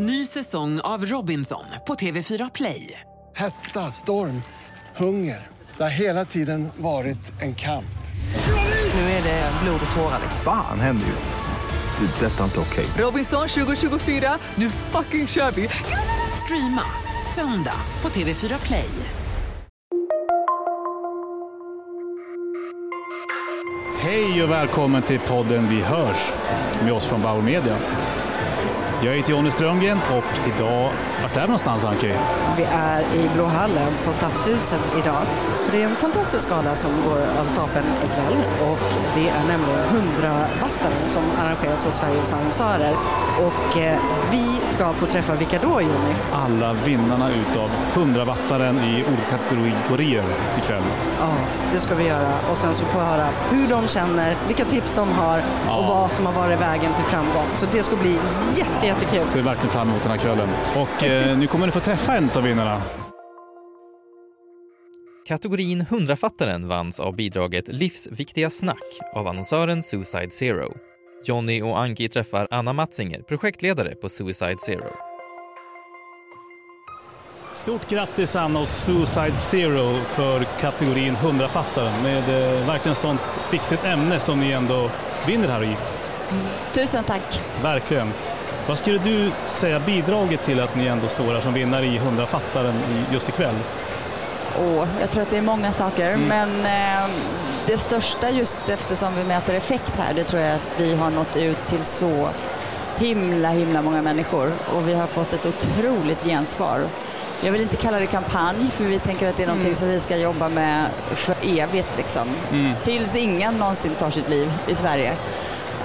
Ny säsong av Robinson på TV4 Play. Hetta, storm, hunger. Det har hela tiden varit en kamp. Nu är det blod och tårar. Fan händer just nu. Det. Detta är inte okej. Robinson 2024, nu fucking kör vi! Streama söndag på TV4 Play. Hej och välkommen till podden Vi hörs med oss från Bauer Media. Jag heter Jonny Strömgren och idag, vart är vi någonstans Anki? Vi är i Blå hallen på Stadshuset idag. För det är en fantastisk gala som går av stapeln ikväll och det är nämligen 100-wattaren som arrangeras av Sveriges annonsörer. Och eh, vi ska få träffa vilka då Jonny? Alla vinnarna utav 100-wattaren i olika kategorier ikväll. Ja, det ska vi göra och sen så får vi höra hur de känner, vilka tips de har och vad som har varit vägen till framgång. Så det ska bli jätte, jättekul. Ser verkligen fram emot den här kvällen. Och eh, nu kommer ni få träffa en av vinnarna. Kategorin 100-fattaren vanns av bidraget Livsviktiga snack av annonsören Suicide Zero. Jonny och Anki träffar Anna Matzinger, projektledare på Suicide Zero. Stort grattis Anna och Suicide Zero för kategorin 100-fattaren med eh, verkligen sånt viktigt ämne som ni ändå vinner här i. Tusen tack. Verkligen. Vad skulle du säga bidragit till att ni ändå står här som vinnare i 100-fattaren i- just ikväll? Åh, jag tror att det är många saker, men eh, det största just eftersom vi mäter effekt här, det tror jag att vi har nått ut till så himla, himla många människor och vi har fått ett otroligt gensvar. Jag vill inte kalla det kampanj, för vi tänker att det är någonting som vi ska jobba med för evigt, liksom. tills ingen någonsin tar sitt liv i Sverige.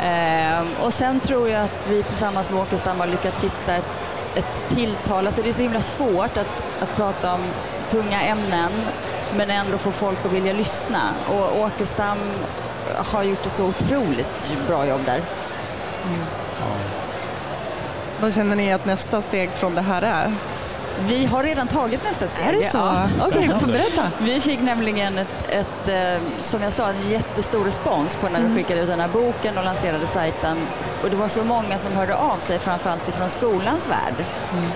Ehm, och sen tror jag att vi tillsammans med Åkestam har lyckats hitta ett, ett tilltal. Alltså det är så himla svårt att, att prata om tunga ämnen men ändå få folk att vilja lyssna. Och Åkestam har gjort ett så otroligt bra jobb där. Mm. Vad känner ni att nästa steg från det här är? Vi har redan tagit nästa steg. Är det så? Ja. Okej, får berätta. Vi fick nämligen ett, ett eh, som jag sa, en jättestor respons på när vi skickade ut den här boken och lanserade sajten. Och det var så många som hörde av sig, framförallt ifrån skolans värld.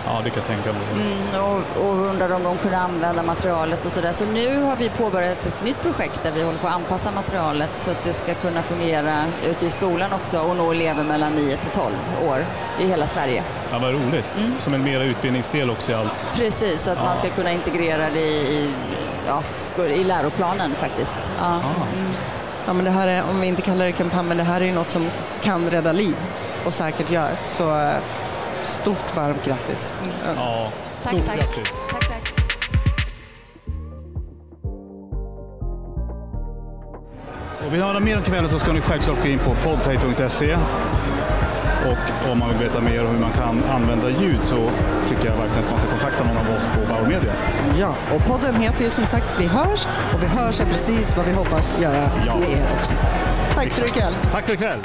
Ja, det kan jag tänka mig. Mm, och, och undrade om de kunde använda materialet och sådär. Så nu har vi påbörjat ett nytt projekt där vi håller på att anpassa materialet så att det ska kunna fungera ute i skolan också och nå elever mellan 9 till 12 år i hela Sverige. Ja, vad roligt. Som en mera utbildningsdel också i allt. Precis, så att man ska kunna integrera det i, ja, i läroplanen faktiskt. Ja. Mm. Ja, men det här är, om vi inte kallar det kampanj, men det här är ju något som kan rädda liv och säkert gör. Så eh, stort varmt grattis. Ja, Tack, stort tack. grattis. tack, tack. Och vill ni höra mer om kvällen så ska ni självklart gå in på podplay.se. Och om man vill veta mer om hur man kan använda ljud så tycker jag verkligen att man ska kontakta någon av oss på Bauer Media. Ja, och podden heter ju som sagt Vi hörs och Vi hörs är precis vad vi hoppas göra Ja. med er också. Tack för ikväll. Tack för ikväll!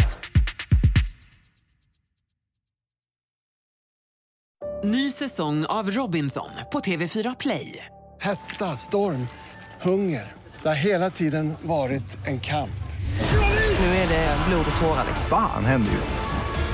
Ny säsong av Robinson på TV4 Play. Hetta, storm, hunger. Det har hela tiden varit en kamp. Nu är det blod och tårar. Fan händer just nu.